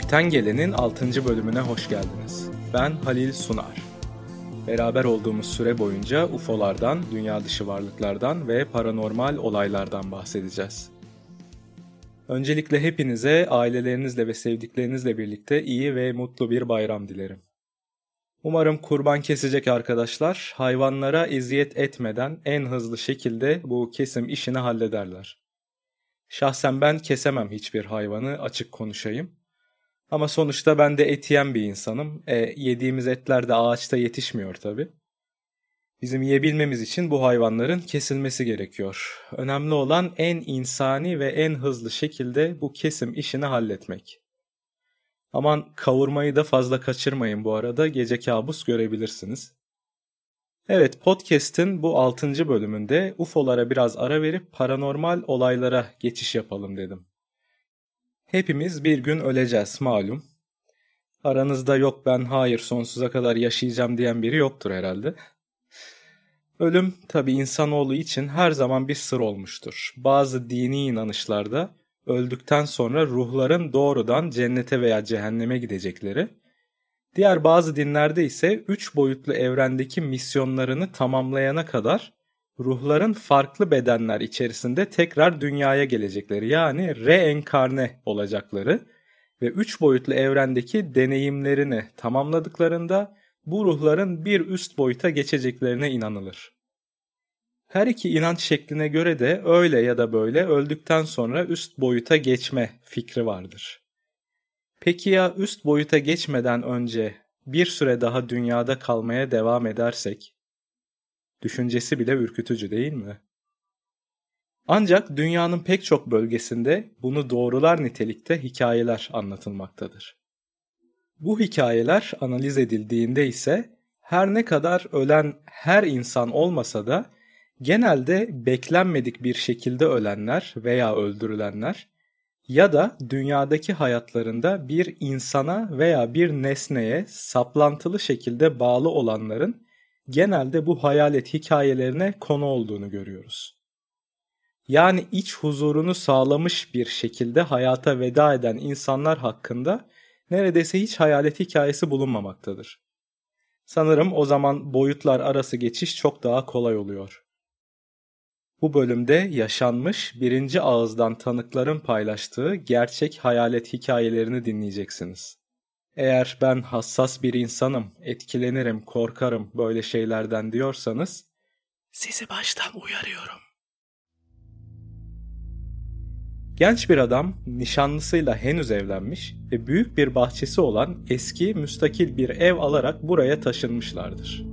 Gökten Gelen'in 6. bölümüne hoş geldiniz. Ben Halil Sunar. Beraber olduğumuz süre boyunca UFO'lardan, dünya dışı varlıklardan ve paranormal olaylardan bahsedeceğiz. Öncelikle hepinize ailelerinizle ve sevdiklerinizle birlikte iyi ve mutlu bir bayram dilerim. Umarım kurban kesecek arkadaşlar hayvanlara eziyet etmeden en hızlı şekilde bu kesim işini hallederler. Şahsen ben kesemem hiçbir hayvanı açık konuşayım. Ama sonuçta ben de et yiyen bir insanım. E, yediğimiz etler de ağaçta yetişmiyor tabi. Bizim yiyebilmemiz için bu hayvanların kesilmesi gerekiyor. Önemli olan en insani ve en hızlı şekilde bu kesim işini halletmek. Aman kavurmayı da fazla kaçırmayın bu arada gece kabus görebilirsiniz. Evet podcast'in bu 6. bölümünde UFO'lara biraz ara verip paranormal olaylara geçiş yapalım dedim. Hepimiz bir gün öleceğiz malum. Aranızda yok ben hayır sonsuza kadar yaşayacağım diyen biri yoktur herhalde. Ölüm tabi insanoğlu için her zaman bir sır olmuştur. Bazı dini inanışlarda öldükten sonra ruhların doğrudan cennete veya cehenneme gidecekleri, diğer bazı dinlerde ise üç boyutlu evrendeki misyonlarını tamamlayana kadar ruhların farklı bedenler içerisinde tekrar dünyaya gelecekleri yani reenkarne olacakları ve üç boyutlu evrendeki deneyimlerini tamamladıklarında bu ruhların bir üst boyuta geçeceklerine inanılır. Her iki inanç şekline göre de öyle ya da böyle öldükten sonra üst boyuta geçme fikri vardır. Peki ya üst boyuta geçmeden önce bir süre daha dünyada kalmaya devam edersek Düşüncesi bile ürkütücü değil mi? Ancak dünyanın pek çok bölgesinde bunu doğrular nitelikte hikayeler anlatılmaktadır. Bu hikayeler analiz edildiğinde ise her ne kadar ölen her insan olmasa da genelde beklenmedik bir şekilde ölenler veya öldürülenler ya da dünyadaki hayatlarında bir insana veya bir nesneye saplantılı şekilde bağlı olanların genelde bu hayalet hikayelerine konu olduğunu görüyoruz. Yani iç huzurunu sağlamış bir şekilde hayata veda eden insanlar hakkında neredeyse hiç hayalet hikayesi bulunmamaktadır. Sanırım o zaman boyutlar arası geçiş çok daha kolay oluyor. Bu bölümde yaşanmış birinci ağızdan tanıkların paylaştığı gerçek hayalet hikayelerini dinleyeceksiniz. Eğer ben hassas bir insanım, etkilenirim, korkarım böyle şeylerden diyorsanız sizi baştan uyarıyorum. Genç bir adam nişanlısıyla henüz evlenmiş ve büyük bir bahçesi olan eski müstakil bir ev alarak buraya taşınmışlardır.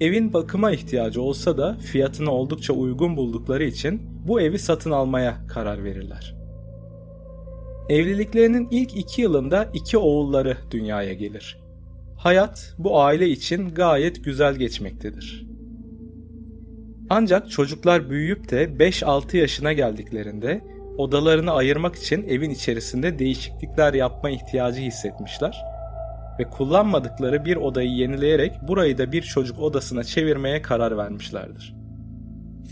Evin bakıma ihtiyacı olsa da fiyatını oldukça uygun buldukları için bu evi satın almaya karar verirler. Evliliklerinin ilk iki yılında iki oğulları dünyaya gelir. Hayat bu aile için gayet güzel geçmektedir. Ancak çocuklar büyüyüp de 5-6 yaşına geldiklerinde odalarını ayırmak için evin içerisinde değişiklikler yapma ihtiyacı hissetmişler ve kullanmadıkları bir odayı yenileyerek burayı da bir çocuk odasına çevirmeye karar vermişlerdir.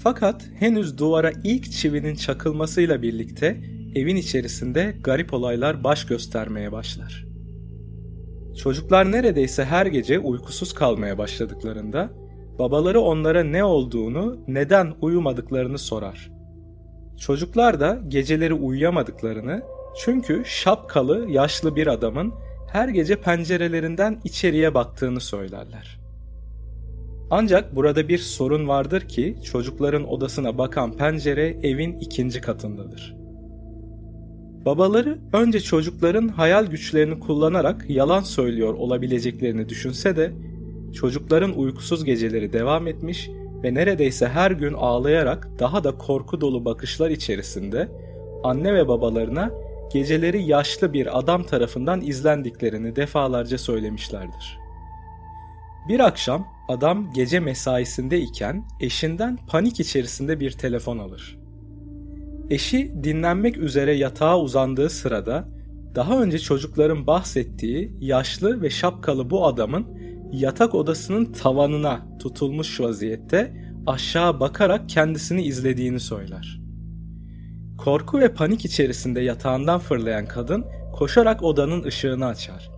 Fakat henüz duvara ilk çivinin çakılmasıyla birlikte evin içerisinde garip olaylar baş göstermeye başlar. Çocuklar neredeyse her gece uykusuz kalmaya başladıklarında babaları onlara ne olduğunu, neden uyumadıklarını sorar. Çocuklar da geceleri uyuyamadıklarını çünkü şapkalı yaşlı bir adamın her gece pencerelerinden içeriye baktığını söylerler. Ancak burada bir sorun vardır ki çocukların odasına bakan pencere evin ikinci katındadır. Babaları önce çocukların hayal güçlerini kullanarak yalan söylüyor olabileceklerini düşünse de çocukların uykusuz geceleri devam etmiş ve neredeyse her gün ağlayarak daha da korku dolu bakışlar içerisinde anne ve babalarına geceleri yaşlı bir adam tarafından izlendiklerini defalarca söylemişlerdir. Bir akşam adam gece mesaisinde iken eşinden panik içerisinde bir telefon alır. Eşi dinlenmek üzere yatağa uzandığı sırada daha önce çocukların bahsettiği yaşlı ve şapkalı bu adamın yatak odasının tavanına tutulmuş vaziyette aşağı bakarak kendisini izlediğini söyler. Korku ve panik içerisinde yatağından fırlayan kadın koşarak odanın ışığını açar.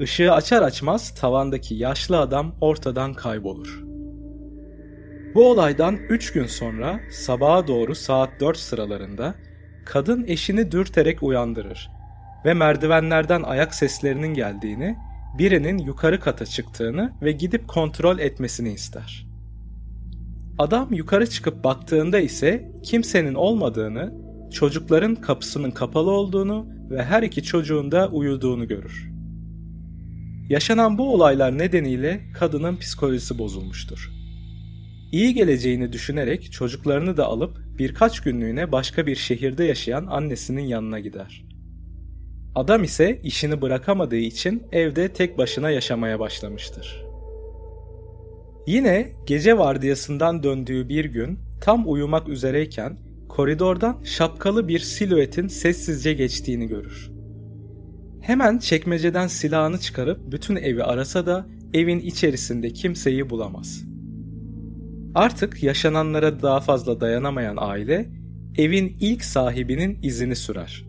Işığı açar açmaz tavandaki yaşlı adam ortadan kaybolur. Bu olaydan 3 gün sonra sabaha doğru saat 4 sıralarında kadın eşini dürterek uyandırır ve merdivenlerden ayak seslerinin geldiğini, birinin yukarı kata çıktığını ve gidip kontrol etmesini ister. Adam yukarı çıkıp baktığında ise kimsenin olmadığını, çocukların kapısının kapalı olduğunu ve her iki çocuğun da uyuduğunu görür. Yaşanan bu olaylar nedeniyle kadının psikolojisi bozulmuştur. İyi geleceğini düşünerek çocuklarını da alıp birkaç günlüğüne başka bir şehirde yaşayan annesinin yanına gider. Adam ise işini bırakamadığı için evde tek başına yaşamaya başlamıştır. Yine gece vardiyasından döndüğü bir gün tam uyumak üzereyken koridordan şapkalı bir silüetin sessizce geçtiğini görür. Hemen çekmeceden silahını çıkarıp bütün evi arasa da evin içerisinde kimseyi bulamaz. Artık yaşananlara daha fazla dayanamayan aile evin ilk sahibinin izini sürer.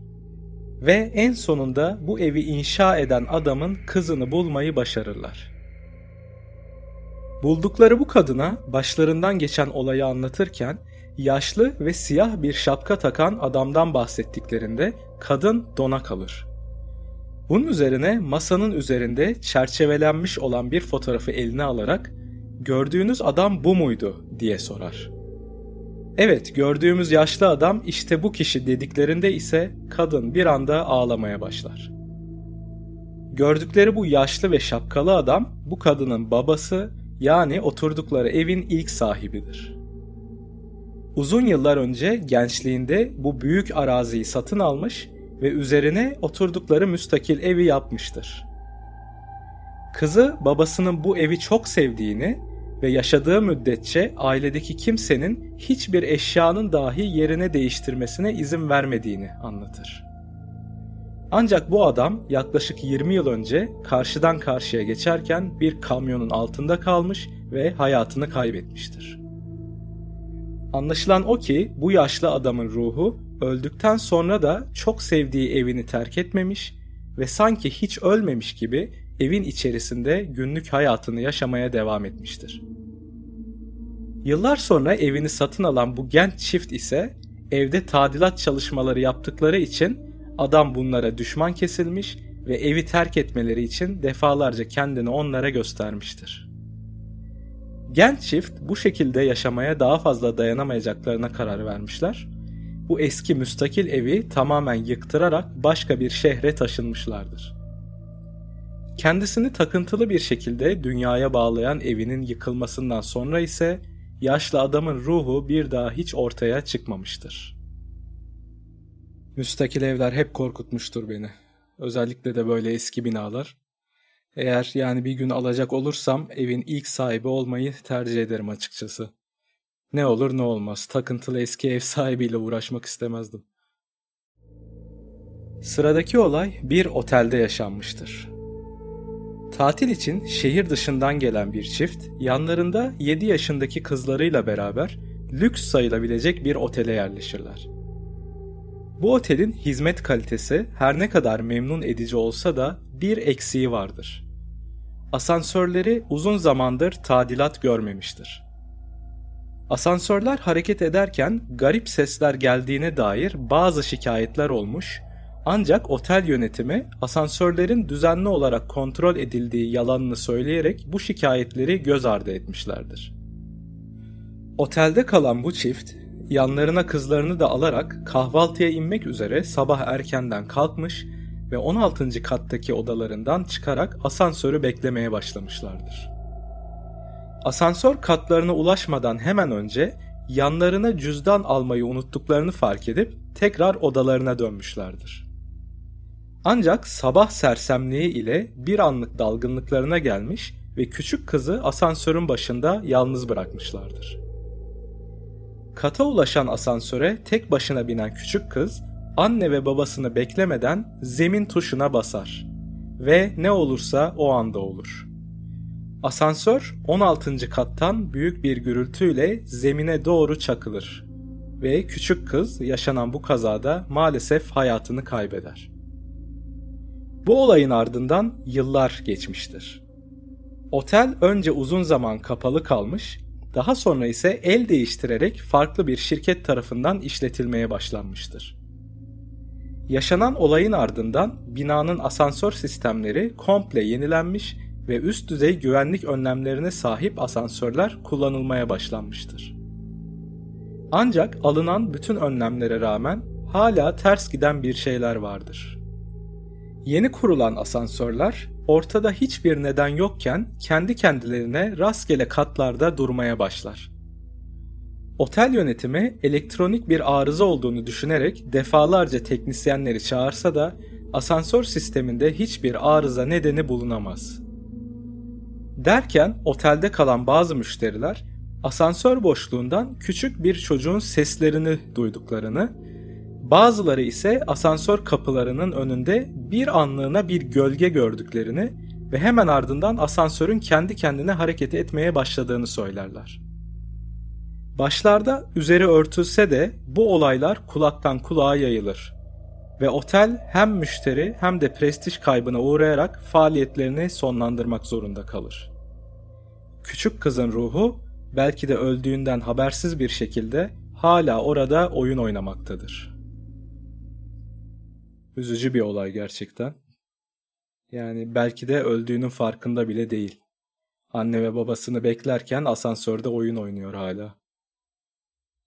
Ve en sonunda bu evi inşa eden adamın kızını bulmayı başarırlar. Buldukları bu kadına başlarından geçen olayı anlatırken yaşlı ve siyah bir şapka takan adamdan bahsettiklerinde kadın dona kalır. Bunun üzerine masanın üzerinde çerçevelenmiş olan bir fotoğrafı eline alarak "Gördüğünüz adam bu muydu?" diye sorar. Evet, gördüğümüz yaşlı adam işte bu kişi dediklerinde ise kadın bir anda ağlamaya başlar. Gördükleri bu yaşlı ve şapkalı adam bu kadının babası yani oturdukları evin ilk sahibidir. Uzun yıllar önce gençliğinde bu büyük araziyi satın almış ve üzerine oturdukları müstakil evi yapmıştır. Kızı babasının bu evi çok sevdiğini ve yaşadığı müddetçe ailedeki kimsenin hiçbir eşyanın dahi yerine değiştirmesine izin vermediğini anlatır. Ancak bu adam yaklaşık 20 yıl önce karşıdan karşıya geçerken bir kamyonun altında kalmış ve hayatını kaybetmiştir. Anlaşılan o ki bu yaşlı adamın ruhu öldükten sonra da çok sevdiği evini terk etmemiş ve sanki hiç ölmemiş gibi evin içerisinde günlük hayatını yaşamaya devam etmiştir. Yıllar sonra evini satın alan bu genç çift ise evde tadilat çalışmaları yaptıkları için adam bunlara düşman kesilmiş ve evi terk etmeleri için defalarca kendini onlara göstermiştir. Genç çift bu şekilde yaşamaya daha fazla dayanamayacaklarına karar vermişler. Bu eski müstakil evi tamamen yıktırarak başka bir şehre taşınmışlardır. Kendisini takıntılı bir şekilde dünyaya bağlayan evinin yıkılmasından sonra ise yaşlı adamın ruhu bir daha hiç ortaya çıkmamıştır. Müstakil evler hep korkutmuştur beni. Özellikle de böyle eski binalar. Eğer yani bir gün alacak olursam evin ilk sahibi olmayı tercih ederim açıkçası. Ne olur ne olmaz takıntılı eski ev sahibiyle uğraşmak istemezdim. Sıradaki olay bir otelde yaşanmıştır. Tatil için şehir dışından gelen bir çift yanlarında 7 yaşındaki kızlarıyla beraber lüks sayılabilecek bir otele yerleşirler. Bu otelin hizmet kalitesi her ne kadar memnun edici olsa da bir eksiği vardır. Asansörleri uzun zamandır tadilat görmemiştir. Asansörler hareket ederken garip sesler geldiğine dair bazı şikayetler olmuş ancak otel yönetimi asansörlerin düzenli olarak kontrol edildiği yalanını söyleyerek bu şikayetleri göz ardı etmişlerdir. Otelde kalan bu çift yanlarına kızlarını da alarak kahvaltıya inmek üzere sabah erkenden kalkmış ve 16. kattaki odalarından çıkarak asansörü beklemeye başlamışlardır. Asansör katlarına ulaşmadan hemen önce yanlarına cüzdan almayı unuttuklarını fark edip tekrar odalarına dönmüşlerdir. Ancak sabah sersemliği ile bir anlık dalgınlıklarına gelmiş ve küçük kızı asansörün başında yalnız bırakmışlardır. Kata ulaşan asansöre tek başına binen küçük kız anne ve babasını beklemeden zemin tuşuna basar ve ne olursa o anda olur. Asansör 16. kattan büyük bir gürültüyle zemine doğru çakılır ve küçük kız yaşanan bu kazada maalesef hayatını kaybeder. Bu olayın ardından yıllar geçmiştir. Otel önce uzun zaman kapalı kalmış, daha sonra ise el değiştirerek farklı bir şirket tarafından işletilmeye başlanmıştır. Yaşanan olayın ardından binanın asansör sistemleri komple yenilenmiş ve üst düzey güvenlik önlemlerine sahip asansörler kullanılmaya başlanmıştır. Ancak alınan bütün önlemlere rağmen hala ters giden bir şeyler vardır. Yeni kurulan asansörler ortada hiçbir neden yokken kendi kendilerine rastgele katlarda durmaya başlar. Otel yönetimi elektronik bir arıza olduğunu düşünerek defalarca teknisyenleri çağırsa da asansör sisteminde hiçbir arıza nedeni bulunamaz. Derken otelde kalan bazı müşteriler asansör boşluğundan küçük bir çocuğun seslerini duyduklarını, bazıları ise asansör kapılarının önünde bir anlığına bir gölge gördüklerini ve hemen ardından asansörün kendi kendine hareket etmeye başladığını söylerler. Başlarda üzeri örtülse de bu olaylar kulaktan kulağa yayılır ve otel hem müşteri hem de prestij kaybına uğrayarak faaliyetlerini sonlandırmak zorunda kalır. Küçük kızın ruhu belki de öldüğünden habersiz bir şekilde hala orada oyun oynamaktadır. Üzücü bir olay gerçekten. Yani belki de öldüğünün farkında bile değil. Anne ve babasını beklerken asansörde oyun oynuyor hala.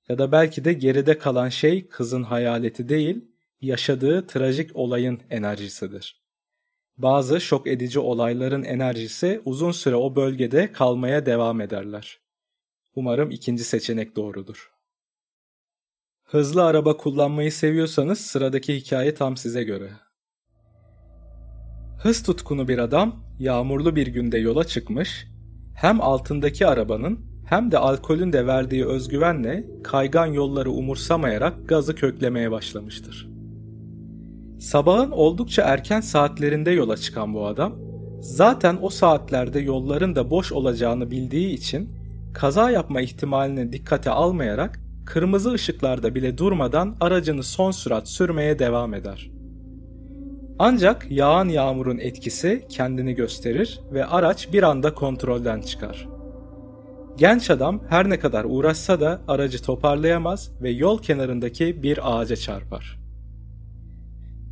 Ya da belki de geride kalan şey kızın hayaleti değil, yaşadığı trajik olayın enerjisidir. Bazı şok edici olayların enerjisi uzun süre o bölgede kalmaya devam ederler. Umarım ikinci seçenek doğrudur. Hızlı araba kullanmayı seviyorsanız sıradaki hikaye tam size göre. Hız tutkunu bir adam yağmurlu bir günde yola çıkmış, hem altındaki arabanın hem de alkolün de verdiği özgüvenle kaygan yolları umursamayarak gazı köklemeye başlamıştır. Sabahın oldukça erken saatlerinde yola çıkan bu adam, zaten o saatlerde yolların da boş olacağını bildiği için kaza yapma ihtimalini dikkate almayarak kırmızı ışıklarda bile durmadan aracını son sürat sürmeye devam eder. Ancak yağan yağmurun etkisi kendini gösterir ve araç bir anda kontrolden çıkar. Genç adam her ne kadar uğraşsa da aracı toparlayamaz ve yol kenarındaki bir ağaca çarpar.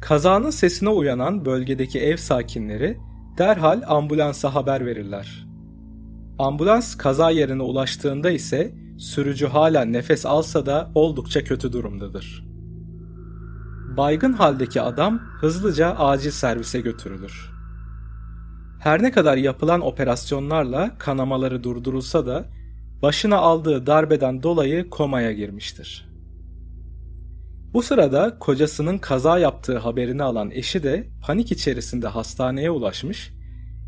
Kazanın sesine uyanan bölgedeki ev sakinleri derhal ambulansa haber verirler. Ambulans kaza yerine ulaştığında ise sürücü hala nefes alsa da oldukça kötü durumdadır. Baygın haldeki adam hızlıca acil servise götürülür. Her ne kadar yapılan operasyonlarla kanamaları durdurulsa da başına aldığı darbeden dolayı komaya girmiştir. Bu sırada kocasının kaza yaptığı haberini alan eşi de panik içerisinde hastaneye ulaşmış,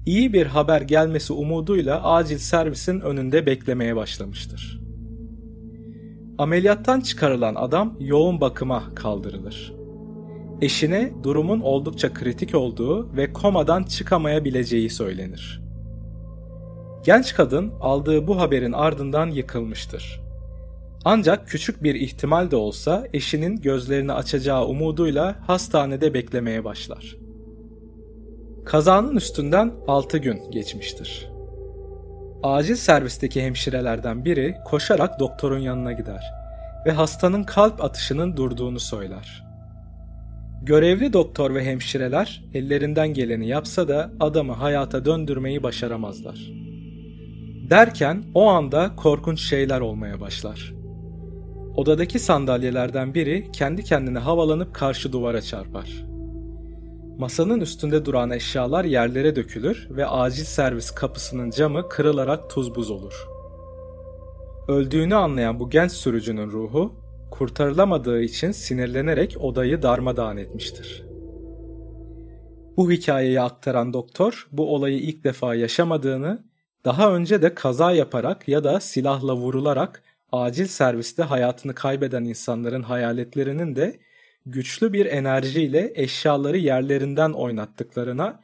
iyi bir haber gelmesi umuduyla acil servisin önünde beklemeye başlamıştır. Ameliyattan çıkarılan adam yoğun bakıma kaldırılır. Eşine durumun oldukça kritik olduğu ve komadan çıkamayabileceği söylenir. Genç kadın aldığı bu haberin ardından yıkılmıştır. Ancak küçük bir ihtimal de olsa eşinin gözlerini açacağı umuduyla hastanede beklemeye başlar. Kazanın üstünden 6 gün geçmiştir. Acil servisteki hemşirelerden biri koşarak doktorun yanına gider ve hastanın kalp atışının durduğunu söyler. Görevli doktor ve hemşireler ellerinden geleni yapsa da adamı hayata döndürmeyi başaramazlar. Derken o anda korkunç şeyler olmaya başlar. Odadaki sandalyelerden biri kendi kendine havalanıp karşı duvara çarpar. Masanın üstünde duran eşyalar yerlere dökülür ve acil servis kapısının camı kırılarak tuz buz olur. Öldüğünü anlayan bu genç sürücünün ruhu kurtarılamadığı için sinirlenerek odayı darmadağın etmiştir. Bu hikayeyi aktaran doktor bu olayı ilk defa yaşamadığını, daha önce de kaza yaparak ya da silahla vurularak acil serviste hayatını kaybeden insanların hayaletlerinin de güçlü bir enerjiyle eşyaları yerlerinden oynattıklarına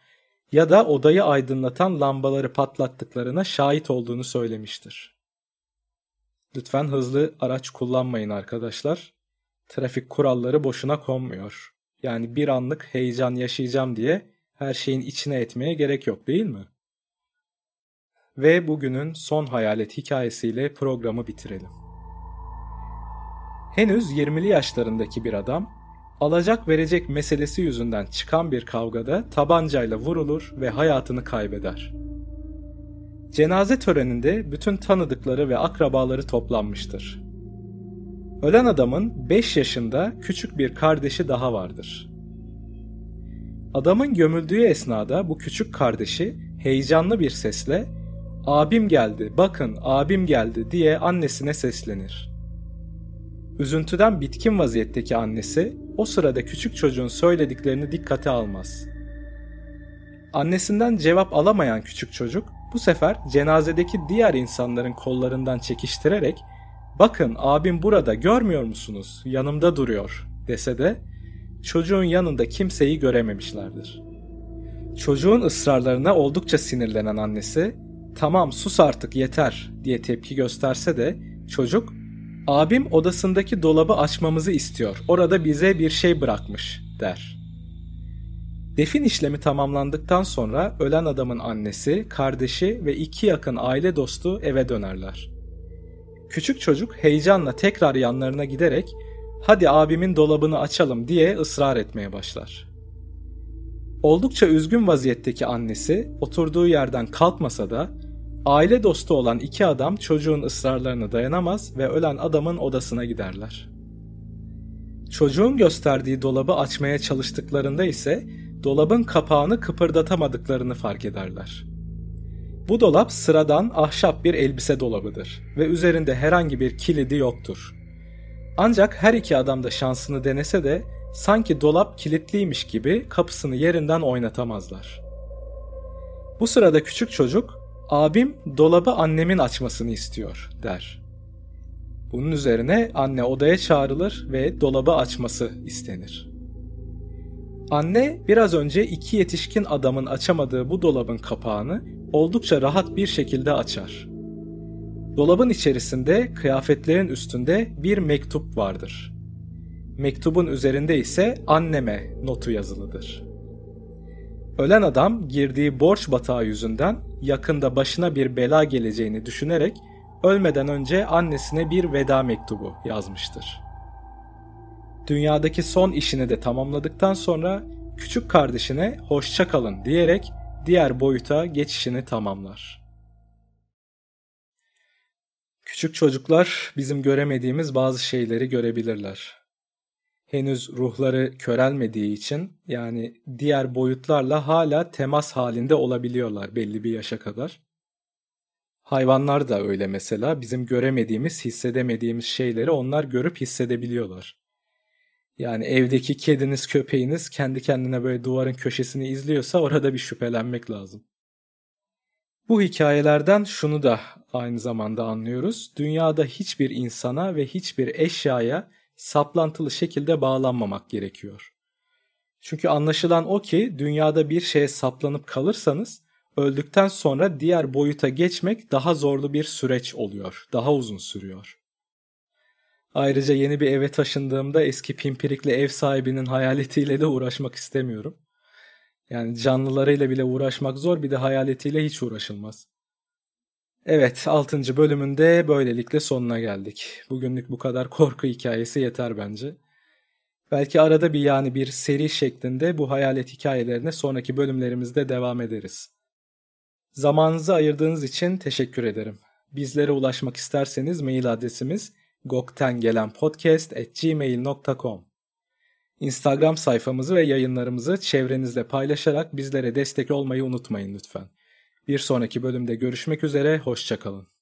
ya da odayı aydınlatan lambaları patlattıklarına şahit olduğunu söylemiştir. Lütfen hızlı araç kullanmayın arkadaşlar. Trafik kuralları boşuna konmuyor. Yani bir anlık heyecan yaşayacağım diye Her şeyin içine etmeye gerek yok değil mi? Ve bugünün son hayalet hikayesiyle programı bitirelim. Henüz 20'li yaşlarındaki bir adam alacak verecek meselesi yüzünden çıkan bir kavgada tabancayla vurulur ve hayatını kaybeder. Cenaze töreninde bütün tanıdıkları ve akrabaları toplanmıştır. Ölen adamın 5 yaşında küçük bir kardeşi daha vardır. Adamın gömüldüğü esnada bu küçük kardeşi heyecanlı bir sesle "Abim geldi, bakın abim geldi." diye annesine seslenir. Üzüntüden bitkin vaziyetteki annesi o sırada küçük çocuğun söylediklerini dikkate almaz. Annesinden cevap alamayan küçük çocuk bu sefer cenazedeki diğer insanların kollarından çekiştirerek "Bakın abim burada görmüyor musunuz? Yanımda duruyor." dese de çocuğun yanında kimseyi görememişlerdir. Çocuğun ısrarlarına oldukça sinirlenen annesi "Tamam sus artık yeter." diye tepki gösterse de çocuk Abim odasındaki dolabı açmamızı istiyor. Orada bize bir şey bırakmış der. Defin işlemi tamamlandıktan sonra ölen adamın annesi, kardeşi ve iki yakın aile dostu eve dönerler. Küçük çocuk heyecanla tekrar yanlarına giderek hadi abimin dolabını açalım diye ısrar etmeye başlar. Oldukça üzgün vaziyetteki annesi oturduğu yerden kalkmasa da Aile dostu olan iki adam çocuğun ısrarlarına dayanamaz ve ölen adamın odasına giderler. Çocuğun gösterdiği dolabı açmaya çalıştıklarında ise dolabın kapağını kıpırdatamadıklarını fark ederler. Bu dolap sıradan ahşap bir elbise dolabıdır ve üzerinde herhangi bir kilidi yoktur. Ancak her iki adam da şansını denese de sanki dolap kilitliymiş gibi kapısını yerinden oynatamazlar. Bu sırada küçük çocuk Abim dolabı annemin açmasını istiyor der. Bunun üzerine anne odaya çağrılır ve dolabı açması istenir. Anne biraz önce iki yetişkin adamın açamadığı bu dolabın kapağını oldukça rahat bir şekilde açar. Dolabın içerisinde kıyafetlerin üstünde bir mektup vardır. Mektubun üzerinde ise anneme notu yazılıdır. Ölen adam girdiği borç batağı yüzünden yakında başına bir bela geleceğini düşünerek ölmeden önce annesine bir veda mektubu yazmıştır. Dünyadaki son işini de tamamladıktan sonra küçük kardeşine hoşça kalın diyerek diğer boyuta geçişini tamamlar. Küçük çocuklar bizim göremediğimiz bazı şeyleri görebilirler henüz ruhları körelmediği için yani diğer boyutlarla hala temas halinde olabiliyorlar belli bir yaşa kadar. Hayvanlar da öyle mesela bizim göremediğimiz, hissedemediğimiz şeyleri onlar görüp hissedebiliyorlar. Yani evdeki kediniz, köpeğiniz kendi kendine böyle duvarın köşesini izliyorsa orada bir şüphelenmek lazım. Bu hikayelerden şunu da aynı zamanda anlıyoruz. Dünyada hiçbir insana ve hiçbir eşyaya saplantılı şekilde bağlanmamak gerekiyor. Çünkü anlaşılan o ki dünyada bir şeye saplanıp kalırsanız öldükten sonra diğer boyuta geçmek daha zorlu bir süreç oluyor. Daha uzun sürüyor. Ayrıca yeni bir eve taşındığımda eski pimpirikli ev sahibinin hayaletiyle de uğraşmak istemiyorum. Yani canlılarıyla bile uğraşmak zor bir de hayaletiyle hiç uğraşılmaz. Evet 6. bölümünde böylelikle sonuna geldik. Bugünlük bu kadar korku hikayesi yeter bence. Belki arada bir yani bir seri şeklinde bu hayalet hikayelerine sonraki bölümlerimizde devam ederiz. Zamanınızı ayırdığınız için teşekkür ederim. Bizlere ulaşmak isterseniz mail adresimiz goktengelenpodcast.gmail.com Instagram sayfamızı ve yayınlarımızı çevrenizle paylaşarak bizlere destek olmayı unutmayın lütfen. Bir sonraki bölümde görüşmek üzere, hoşçakalın.